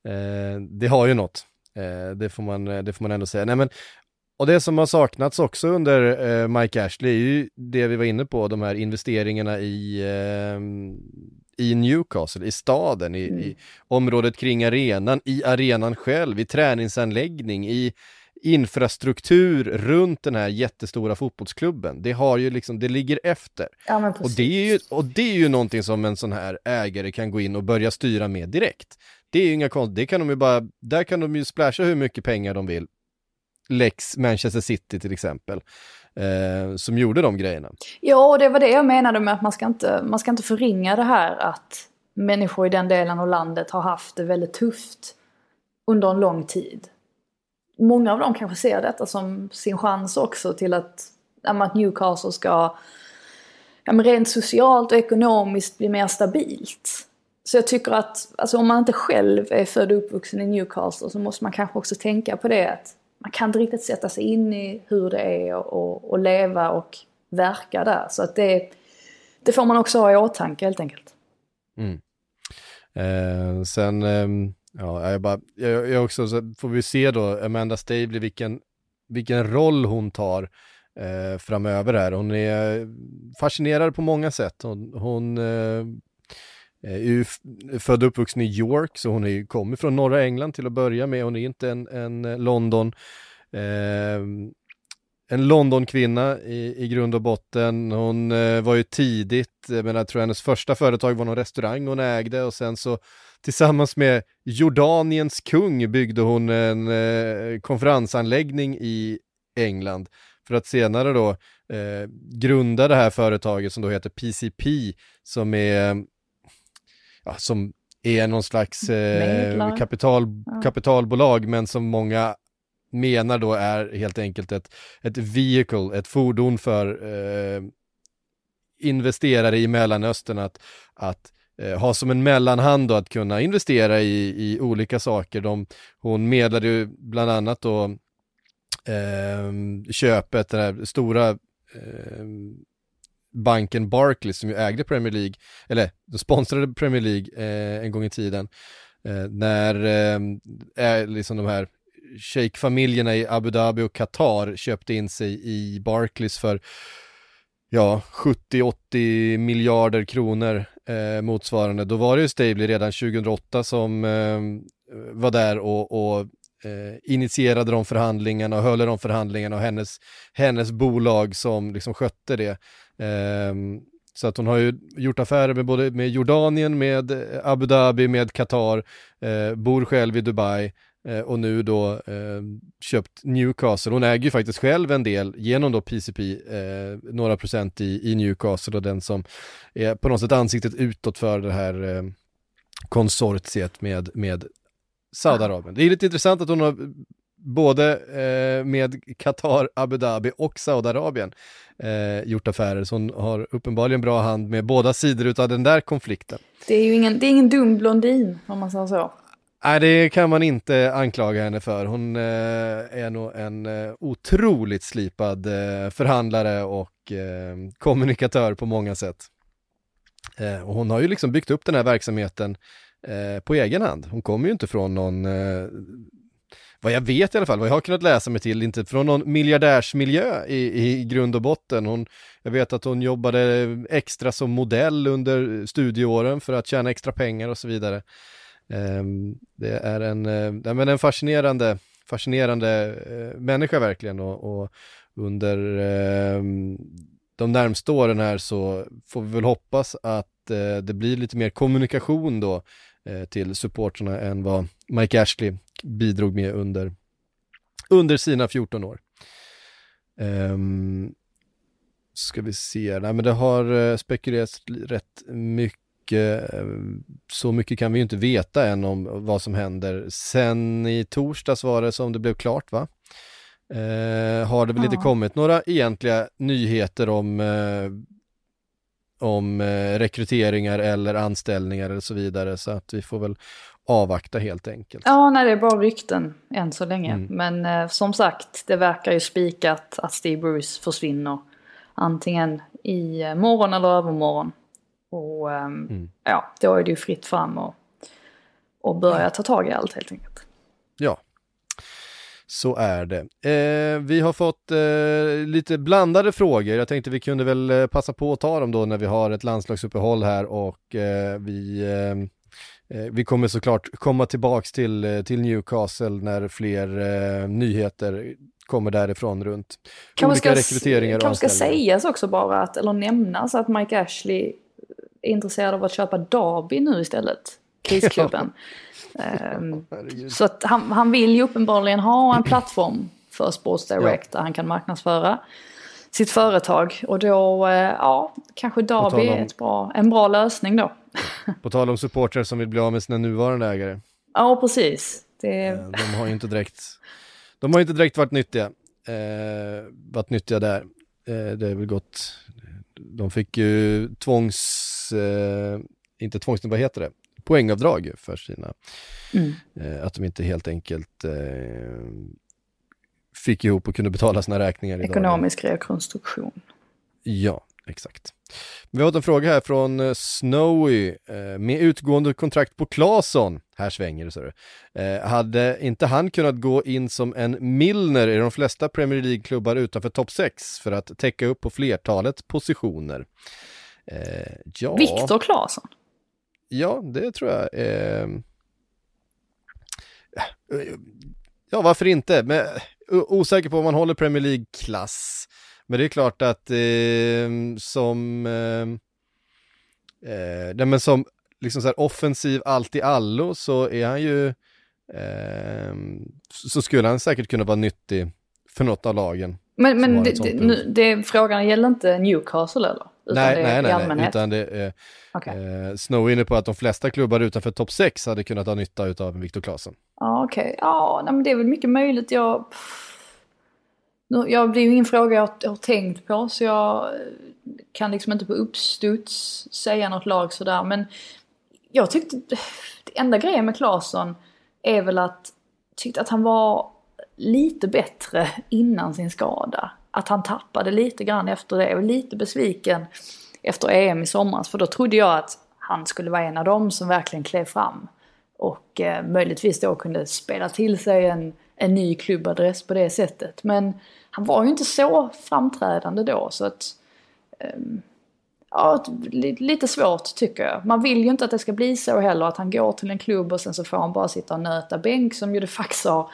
eh, det har ju något. Eh, det, får man, det får man ändå säga. Nej, men, och det som har saknats också under eh, Mike Ashley är ju det vi var inne på, de här investeringarna i, eh, i Newcastle, i staden, i, i området kring arenan, i arenan själv, i träningsanläggning, i infrastruktur runt den här jättestora fotbollsklubben. Det har ju liksom, det ligger efter. Ja, Och det, är ju, och det är ju någonting som en sån här ägare kan gå in och börja styra med direkt. Det är ju inga konst, det kan de ju bara, där kan de ju splasha hur mycket pengar de vill. Lex Manchester City till exempel, eh, som gjorde de grejerna. Ja, och det var det jag menade med att man ska, inte, man ska inte förringa det här att människor i den delen av landet har haft det väldigt tufft under en lång tid. Många av dem kanske ser detta som sin chans också till att, att Newcastle ska ja, men rent socialt och ekonomiskt bli mer stabilt. Så jag tycker att alltså, om man inte själv är född och uppvuxen i Newcastle så måste man kanske också tänka på det att man kan inte riktigt sätta sig in i hur det är att och, och leva och verka där. Så att det, det får man också ha i åtanke helt enkelt. Mm. Eh, sen, eh, ja, jag bara, jag, jag också, så får vi se då, Amanda Stabley, vilken, vilken roll hon tar eh, framöver här. Hon är fascinerad på många sätt. Hon, hon eh, Eh, är ju född och uppvuxen i York, så hon är ju, kommer från norra England till att börja med. Hon är inte en, en eh, London, eh, en Londonkvinna i, i grund och botten. Hon eh, var ju tidigt, eh, jag menar, jag tror hennes första företag var någon restaurang hon ägde och sen så tillsammans med Jordaniens kung byggde hon en eh, konferensanläggning i England för att senare då eh, grunda det här företaget som då heter PCP som är ja, som är någon slags eh, Mäklare. kapital, kapitalbolag men som många menar då är helt enkelt ett, ett vehicle, ett fordon för eh, investerare i Mellanöstern att, att eh, ha som en mellanhand då att kunna investera i, i olika saker. De, hon medlade ju bland annat då eh, köpet, den här stora eh, banken Barclays som ju ägde Premier League, eller de sponsrade Premier League eh, en gång i tiden. Eh, när eh, eh liksom de här shejkfamiljerna i Abu Dhabi och Qatar köpte in sig i Barclays för ja, 70-80 miljarder kronor eh, motsvarande. Då var det ju Stably redan 2008 som eh, var där och, och eh, initierade de förhandlingarna och höll de förhandlingarna och hennes, hennes bolag som liksom skötte det. Ehm, så att hon har ju gjort affärer med både med Jordanien, med eh, Abu Dhabi, med Qatar, eh, bor själv i Dubai eh, och nu då eh, köpt Newcastle. Hon äger ju faktiskt själv en del genom då PCP, eh, några procent i, i Newcastle och den som är på något sätt ansiktet utåt för det här eh, konsortiet med, med Saudiarabien. Det är lite intressant att hon har både eh, med Qatar, Abu Dhabi och Saudiarabien eh, gjort affärer. Så hon har uppenbarligen bra hand med båda sidor av den där konflikten. Det är ju ingen, det är ingen dum blondin om man säger så. Nej, det kan man inte anklaga henne för. Hon eh, är nog en eh, otroligt slipad eh, förhandlare och eh, kommunikatör på många sätt. Eh, och hon har ju liksom byggt upp den här verksamheten eh, på egen hand. Hon kommer ju inte från någon vad jag vet i alla fall, vad jag har kunnat läsa mig till, inte från någon miljardärsmiljö i, i grund och botten. Hon, jag vet att hon jobbade extra som modell under studieåren för att tjäna extra pengar och så vidare. Ehm, det är en, eh, men en fascinerande, fascinerande eh, människa verkligen och, och under ehm, de närmsta åren här så får vi väl hoppas att eh, det blir lite mer kommunikation då till supporterna än vad Mike Ashley bidrog med under, under sina 14 år. Um, ska vi se, nej men det har uh, spekulerats rätt mycket, så mycket kan vi ju inte veta än om vad som händer. Sen i torsdags var det som det blev klart va? Uh, har det väl ja. inte kommit några egentliga nyheter om uh, om rekryteringar eller anställningar eller så vidare så att vi får väl avvakta helt enkelt. Ja, nej det är bara rykten än så länge. Mm. Men eh, som sagt, det verkar ju spikat att Steve Bruce försvinner. Antingen i eh, morgon eller övermorgon. Och eh, mm. ja, då är det ju fritt fram och, och börja ta tag i allt helt enkelt. Ja, så är det. Eh, vi har fått eh, lite blandade frågor. Jag tänkte vi kunde väl eh, passa på att ta dem då när vi har ett landslagsuppehåll här och eh, vi eh, vi kommer såklart komma tillbaks till, eh, till Newcastle när fler eh, nyheter kommer därifrån runt kan olika ska, rekryteringar och Kanske ska sägas också bara att, eller nämnas att Mike Ashley är intresserad av att köpa Derby nu istället. Krisklubben. um, så att han, han vill ju uppenbarligen ha en plattform för Sports Direct ja. där han kan marknadsföra sitt företag. Och då, ja, kanske Derby är ett bra, en bra lösning då. På tal om supportrar som vill bli av med sina nuvarande ägare. Ja, precis. Det... Eh, de har ju inte direkt, de har inte direkt varit nyttiga. Eh, varit nyttiga där. Eh, det är väl gott. De fick ju tvångs, eh, inte tvångs, vad heter det? Poängavdrag för sina, mm. eh, att de inte helt enkelt eh, fick ihop och kunde betala sina räkningar. Ekonomisk rekonstruktion. Ja, exakt. Vi har fått en fråga här från eh, Snowy. Eh, med utgående kontrakt på Claesson, här svänger det så eh, Hade inte han kunnat gå in som en Milner i de flesta Premier League-klubbar utanför topp 6 för att täcka upp på flertalet positioner? ja. Viktor Claesson? Ja, det tror jag. ja, varför inte? Men osäker på om man håller Premier League-klass. Men det är klart att eh, som, eh, eh, men som liksom så här offensiv allt i allo så är han ju, eh, så skulle han säkert kunna vara nyttig för något av lagen. Men, men det, det, det, frågan gäller inte Newcastle eller? Utan nej, nej, nej, nej, utan det är, okay. eh, Snow är inne på att de flesta klubbar utanför topp 6 hade kunnat ha nytta av Viktor Claesson. Ja, okej. Okay. Ja, men det är väl mycket möjligt. Jag... Ja, det är ju ingen fråga jag har tänkt på så jag eh, kan liksom inte på uppstuds säga något lag sådär. Men jag tyckte, det enda grejen med Claesson är väl att, tyckte att han var lite bättre innan sin skada. Att han tappade lite grann efter det. Jag var lite besviken efter EM i somras. För då trodde jag att han skulle vara en av dem som verkligen klev fram. Och eh, möjligtvis då kunde spela till sig en, en ny klubbadress på det sättet. Men han var ju inte så framträdande då så att... Eh, ja, lite svårt tycker jag. Man vill ju inte att det ska bli så heller att han går till en klubb och sen så får han bara sitta och nöta bänk som ju det faktiskt har,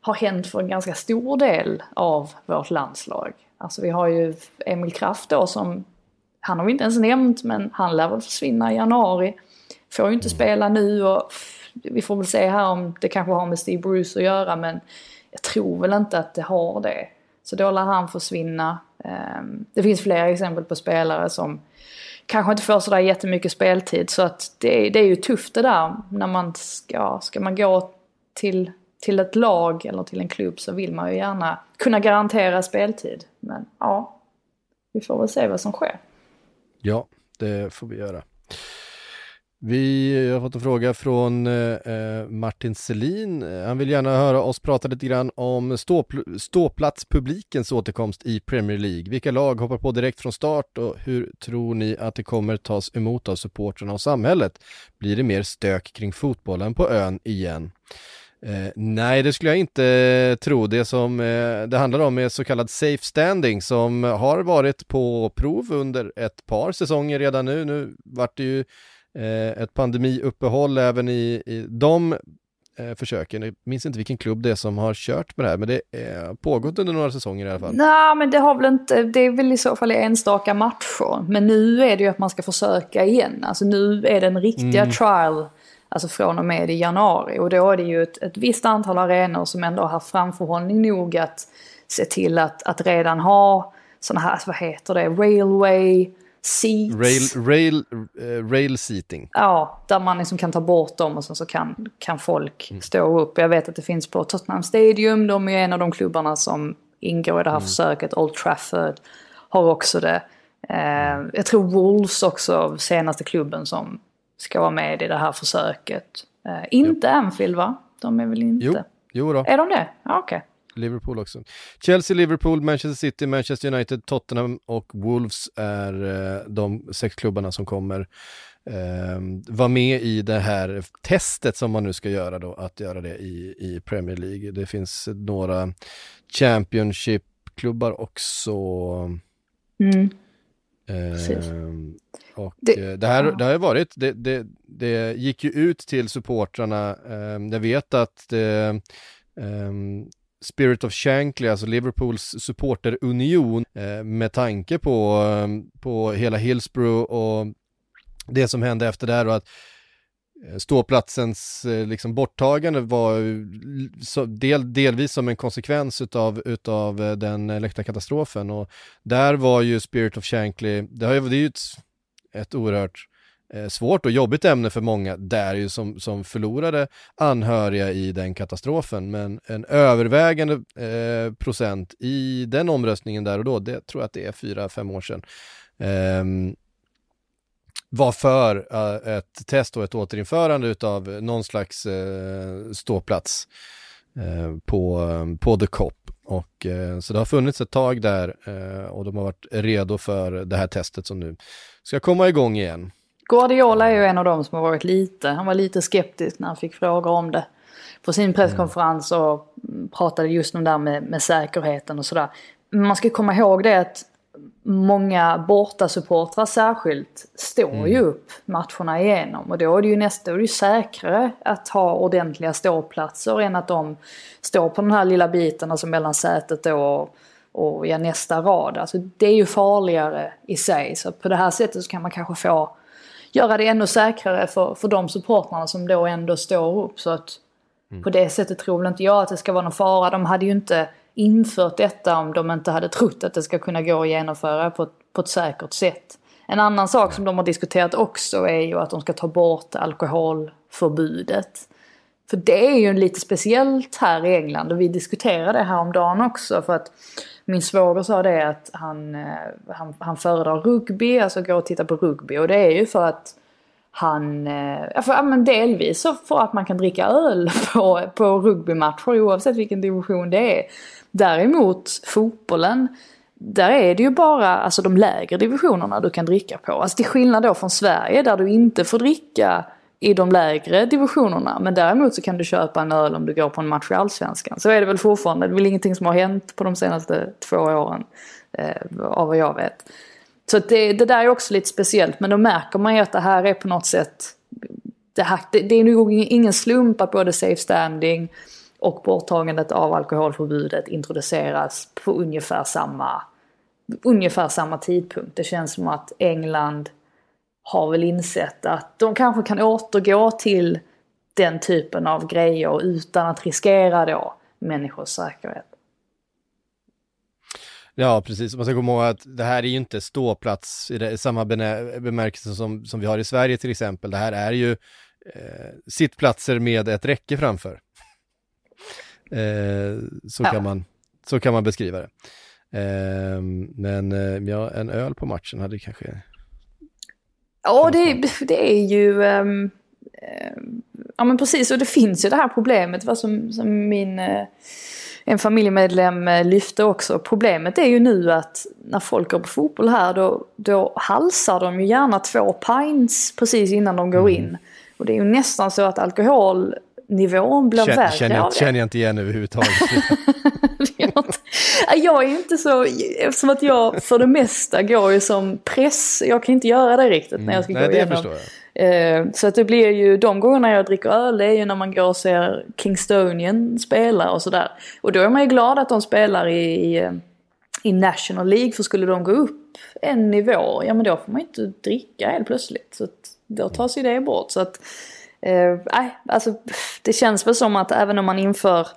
har hänt för en ganska stor del av vårt landslag. Alltså vi har ju Emil Kraft då som, han har vi inte ens nämnt men han lär väl försvinna i januari. Får ju inte spela nu och vi får väl se här om det kanske har med Steve Bruce att göra men jag tror väl inte att det har det. Så då lär han försvinna. Ehm, det finns flera exempel på spelare som kanske inte får sådär jättemycket speltid. Så att det, det är ju tufft det där när man ska, ska man gå till, till ett lag eller till en klubb så vill man ju gärna kunna garantera speltid. Men ja, vi får väl se vad som sker. Ja, det får vi göra. Vi har fått en fråga från eh, eh, Martin Selin. Han vill gärna höra oss prata lite grann om ståpl ståplatspublikens återkomst i Premier League. Vilka lag hoppar på direkt från start och hur tror ni att det kommer tas emot av supportrarna och samhället? Blir det mer stök kring fotbollen på ön igen? Eh, nej, det skulle jag inte tro. Det som eh, det handlar om är så kallad safe standing som har varit på prov under ett par säsonger redan nu. Nu vart det ju ett pandemiuppehåll även i, i de eh, försöken. Jag minns inte vilken klubb det är som har kört med det här, men det har pågått under några säsonger i alla fall. Nej, men det har väl inte, det är väl i så fall enstaka matcher. Men nu är det ju att man ska försöka igen. Alltså nu är det en riktiga mm. trial, alltså från och med i januari. Och då är det ju ett, ett visst antal arenor som ändå har haft framförhållning nog att se till att, att redan ha sådana här, vad heter det, railway seats. Rail, rail, uh, rail seating. Ja, där man liksom kan ta bort dem och sen så kan, kan folk mm. stå upp. Jag vet att det finns på Tottenham Stadium, de är en av de klubbarna som ingår i det här mm. försöket. Old Trafford har också det. Uh, jag tror Wolves också, senaste klubben som ska vara med i det här försöket. Uh, inte jo. Anfield va? De är väl inte? Jo, jo då. Är de det? Ja, okej. Okay. Liverpool också. Chelsea, Liverpool, Manchester City, Manchester United, Tottenham och Wolves är eh, de sex klubbarna som kommer eh, vara med i det här testet som man nu ska göra då, att göra det i, i Premier League. Det finns några Championship-klubbar också. Mm. Eh, och det, eh, det, här det har ju varit, det, det, det gick ju ut till supportrarna, eh, jag vet att det, Um, Spirit of Shankly, alltså Liverpools supporterunion, eh, med tanke på, eh, på hela Hillsborough och det som hände efter det här och att eh, ståplatsens eh, liksom borttagande var så, del, delvis som en konsekvens utav, utav eh, den läktarkatastrofen och där var ju Spirit of Shankly, det, har ju, det är ju ett, ett oerhört eh, Eh, svårt och jobbigt ämne för många där ju som, som förlorade anhöriga i den katastrofen. Men en övervägande eh, procent i den omröstningen där och då, det tror jag att det är fyra, fem år sedan, eh, var för eh, ett test och ett återinförande utav någon slags eh, ståplats eh, på, på The Cop. Och, så det har funnits ett tag där och de har varit redo för det här testet som nu ska komma igång igen. Guardiola är ju en av dem som har varit lite, han var lite skeptisk när han fick frågor om det. På sin presskonferens och pratade just om det där med, med säkerheten och sådär. Man ska komma ihåg det att många bortasupportrar särskilt står mm. ju upp matcherna igenom. Och då är det ju nästan är det säkrare att ha ordentliga ståplatser än att de står på den här lilla biten, alltså mellan sätet och, och ja, nästa rad. Alltså det är ju farligare i sig. Så på det här sättet så kan man kanske få göra det ännu säkrare för, för de supportrarna som då ändå står upp. Så att mm. på det sättet tror väl inte jag att det ska vara någon fara. De hade ju inte infört detta om de inte hade trott att det ska kunna gå att genomföra på ett, på ett säkert sätt. En annan sak som de har diskuterat också är ju att de ska ta bort alkoholförbudet. För det är ju lite speciellt här i England och vi diskuterade det här om dagen också för att min svåger sa det att han, eh, han, han föredrar rugby, alltså gå och titta på rugby och det är ju för att han, eh, för, ja, men delvis så för att man kan dricka öl på, på rugbymatcher oavsett vilken division det är. Däremot fotbollen, där är det ju bara alltså, de lägre divisionerna du kan dricka på. Alltså till skillnad då från Sverige där du inte får dricka i de lägre divisionerna. Men däremot så kan du köpa en öl om du går på en match i Allsvenskan. Så är det väl fortfarande, det är väl ingenting som har hänt på de senaste två åren. Eh, av vad jag vet. Så det, det där är också lite speciellt men då märker man ju att det här är på något sätt det, här, det, det är nog ingen slump att både safe standing och borttagandet av alkoholförbudet introduceras på ungefär samma, ungefär samma tidpunkt. Det känns som att England har väl insett att de kanske kan återgå till den typen av grejer utan att riskera då människors säkerhet. Ja, precis. Man ska komma ihåg att det här är ju inte ståplats i, det, i samma bemärkelse som, som vi har i Sverige till exempel. Det här är ju eh, sittplatser med ett räcke framför. Eh, så, ja. kan man, så kan man beskriva det. Eh, men eh, ja, en öl på matchen hade kanske... Ja, det, det är ju... Um, ja, men precis. Och det finns ju det här problemet, vad som, som min uh, en familjemedlem eh, lyfte också. Problemet är ju nu att när folk går på fotboll här då, då halsar de ju gärna två pints precis innan de går mm. in. Och det är ju nästan så att alkoholnivån blir Känn, värre känner, jag, känner jag inte igen överhuvudtaget. jag är inte så, eftersom att jag för det mesta går ju som press, jag kan inte göra det riktigt när jag ska mm. gå Nej, igenom. Förstår jag. Eh, så att det blir ju, de gångerna jag dricker öl det är ju när man går och ser Kingstonian spela och sådär. Och då är man ju glad att de spelar i, i, i National League för skulle de gå upp en nivå, ja men då får man ju inte dricka helt plötsligt. Så att då tas ju det bort. Så att, eh, nej, alltså det känns väl som att även om man inför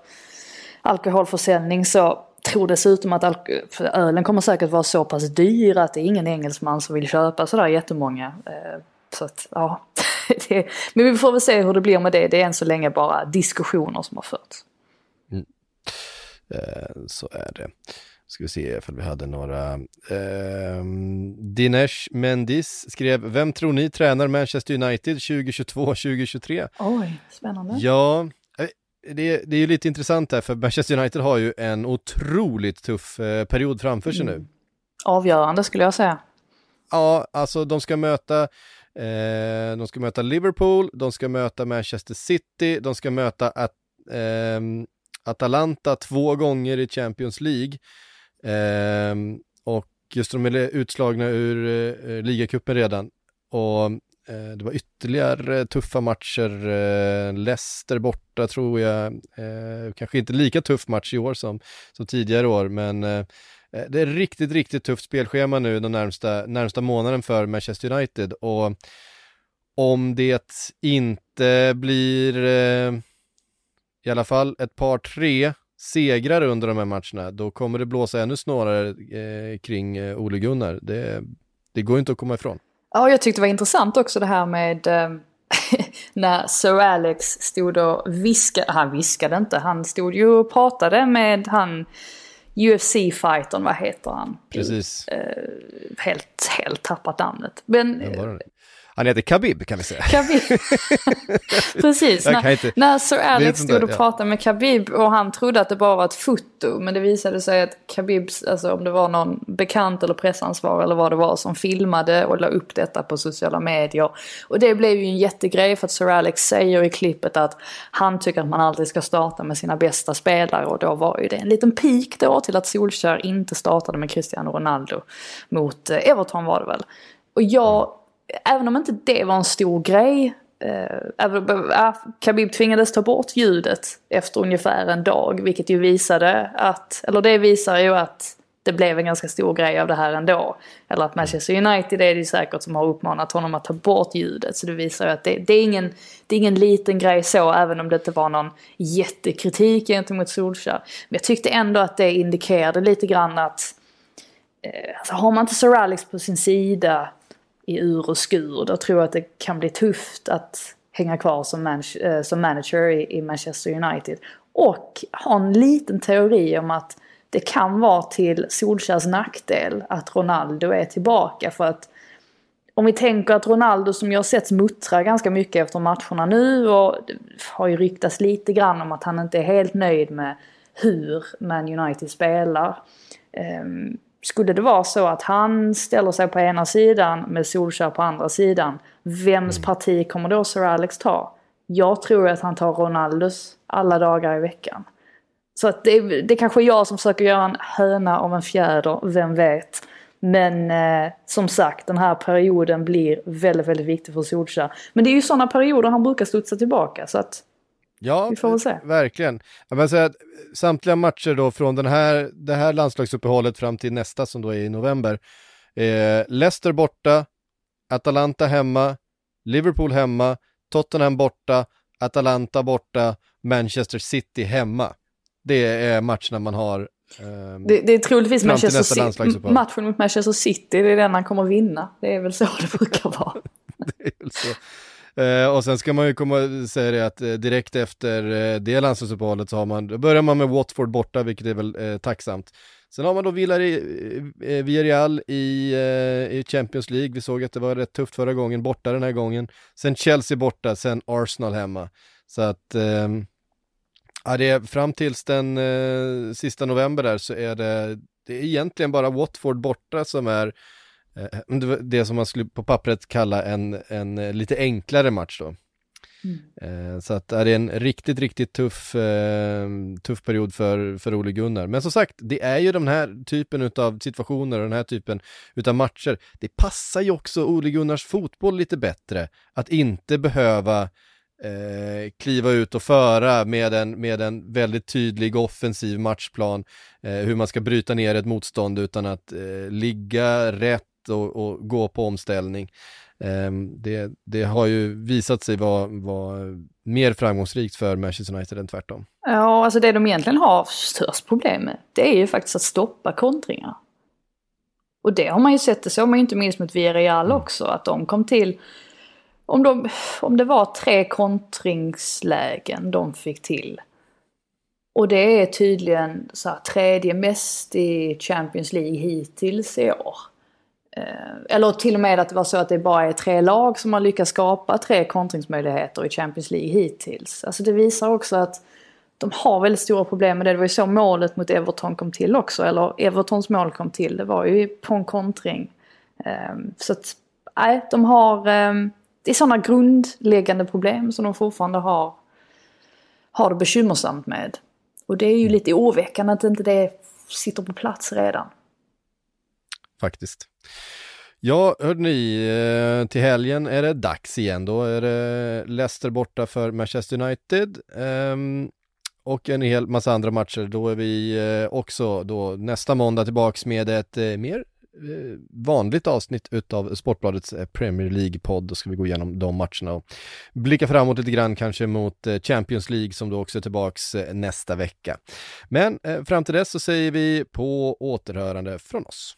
alkoholförsäljning så tror dessutom att ölen kommer säkert vara så pass dyr att det är ingen engelsman som vill köpa sådär jättemånga. Eh, så att, ja. Det, men vi får väl se hur det blir med det. Det är än så länge bara diskussioner som har förts. Mm. Eh, så är det. Ska vi se ifall vi hade några. Eh, Dinesh Mendis skrev, vem tror ni tränar Manchester United 2022-2023? Oj, spännande. Ja, det, det är ju lite intressant här för Manchester United har ju en otroligt tuff eh, period framför sig mm. nu. Avgörande skulle jag säga. Ja, alltså de ska möta Eh, de ska möta Liverpool, de ska möta Manchester City, de ska möta At eh, Atalanta två gånger i Champions League. Eh, och just de är utslagna ur eh, ligacupen redan. Och Eh, det var ytterligare tuffa matcher. Eh, Leicester borta tror jag. Eh, kanske inte lika tuff match i år som, som tidigare år, men det är riktigt, riktigt tufft spelschema nu den närmsta, närmsta månaden för Manchester United och om det inte blir i alla fall ett par tre segrar under de här matcherna, då kommer det blåsa ännu snarare kring Ole Gunnar. Det, det går inte att komma ifrån. Ja, jag tyckte det var intressant också det här med eh, när Sir Alex stod och viskade, han viskade inte, han stod ju och pratade med han UFC-fightern, vad heter han? Precis. Uh, helt, helt tappat namnet. Men, han heter Khabib kan vi säga. Khabib. Precis, när, inte, när Sir Alex stod och pratade med Khabib och han trodde att det bara var ett foto. Men det visade sig att Khabibs, alltså om det var någon bekant eller pressansvarig eller vad det var som filmade och la upp detta på sociala medier. Och det blev ju en jättegrej för att Sir Alex säger i klippet att han tycker att man alltid ska starta med sina bästa spelare. Och då var ju det en liten pik då till att Solskär inte startade med Cristiano Ronaldo mot eh, Everton var det väl. Och jag även om inte det var en stor grej. Eh, Khabib tvingades ta bort ljudet efter ungefär en dag. Vilket ju visade att, eller det visar ju att det blev en ganska stor grej av det här ändå. Eller att Manchester United är det ju säkert som har uppmanat honom att ta bort ljudet. Så det visar ju att det, det, är ingen, det är ingen liten grej så, även om det inte var någon jättekritik gentemot Solskjaer. Men jag tyckte ändå att det indikerade lite grann att eh, alltså har man inte Sir Alex på sin sida i ur och skur. Då tror jag att det kan bli tufft att hänga kvar som, man eh, som manager i, i, Manchester United. Och ha en liten teori om att det kan vara till Solskjärs nackdel att Ronaldo är tillbaka. För att om vi tänker att Ronaldo som jag har sett muttra ganska mycket efter matcherna nu och det har ju ryktats lite grann om att han inte är helt nöjd med hur Man United spelar. Ehm, skulle det vara så att han ställer sig på ena sidan med Solskjaer på andra sidan, vems mm. parti kommer då Sir Alex ta? Jag tror att han tar Ronaldos alla dagar i veckan. Så att det, det är kanske jag som försöker göra en höna av en fjäder, vem vet. Men eh, som sagt, den här perioden blir väldigt, väldigt viktig för Solskjaer. Men det är ju sådana perioder han brukar studsa tillbaka, så att Ja, vi får väl se. verkligen. Jag vill säga att samtliga matcher då från den här, det här landslagsuppehållet fram till nästa som då är i november. Eh, Leicester borta, Atalanta hemma, Liverpool hemma, Tottenham borta, Atalanta borta, Manchester City hemma. Det är matcherna man har Um, det, det, är troligtvis Manchester City, matchen mot Manchester City, det är den han kommer vinna. Det är väl så det brukar vara. det är väl så. Eh, och sen ska man ju komma säga det att eh, direkt efter eh, det landslagsuppehållet så har man, då börjar man med Watford borta, vilket är väl eh, tacksamt. Sen har man då eh, eh, Villarreal i, eh, i Champions League, vi såg att det var rätt tufft förra gången, borta den här gången. Sen Chelsea borta, sen Arsenal hemma. Så att ehm, Ja, det är fram tills den eh, sista november där så är det, det är egentligen bara Watford borta som är eh, det som man skulle på pappret kalla en, en eh, lite enklare match då. Mm. Eh, så att det är en riktigt, riktigt tuff, eh, tuff period för, för Ole Gunnar. Men som sagt, det är ju den här typen av situationer och den här typen utav matcher. Det passar ju också Ole Gunnars fotboll lite bättre att inte behöva eh, kliva ut och föra med en, med en väldigt tydlig offensiv matchplan, eh, hur man ska bryta ner ett motstånd utan att eh, ligga rätt och, och, gå på omställning. Ehm, det, det, har ju visat sig vara, vara mer framgångsrikt för Manchester United än tvärtom. Ja, alltså det de egentligen har störst problem med, det är ju faktiskt att stoppa kontringar. Och det har man ju sett, det såg man ju inte minst mot Villarreal mm. också, att de kom till om, de, om det var tre kontringslägen de fick till. Och det är tydligen så här, tredje mest i Champions League hittills i år. Eh, eller till och med att det var så att det bara är tre lag som har lyckats skapa tre kontringsmöjligheter i Champions League hittills. Alltså det visar också att de har väldigt stora problem med det. Det var ju så målet mot Everton kom till också. Eller Evertons mål kom till. Det var ju på en kontring. Eh, så att, nej, de har... Eh, det är sådana grundläggande problem som de fortfarande har, har det bekymmersamt med. Och det är ju lite oroväckande att inte det sitter på plats redan. Faktiskt. Ja, hörde ni, eh, till helgen är det dags igen. Då är det Leicester borta för Manchester United. Ehm, och en hel massa andra matcher. Då är vi eh, också då nästa måndag tillbaks med ett eh, mer vanligt avsnitt utav Sportbladets Premier League-podd. Då ska vi gå igenom de matcherna och blicka framåt lite grann kanske mot Champions League som då också är tillbaks nästa vecka. Men fram till dess så säger vi på återhörande från oss.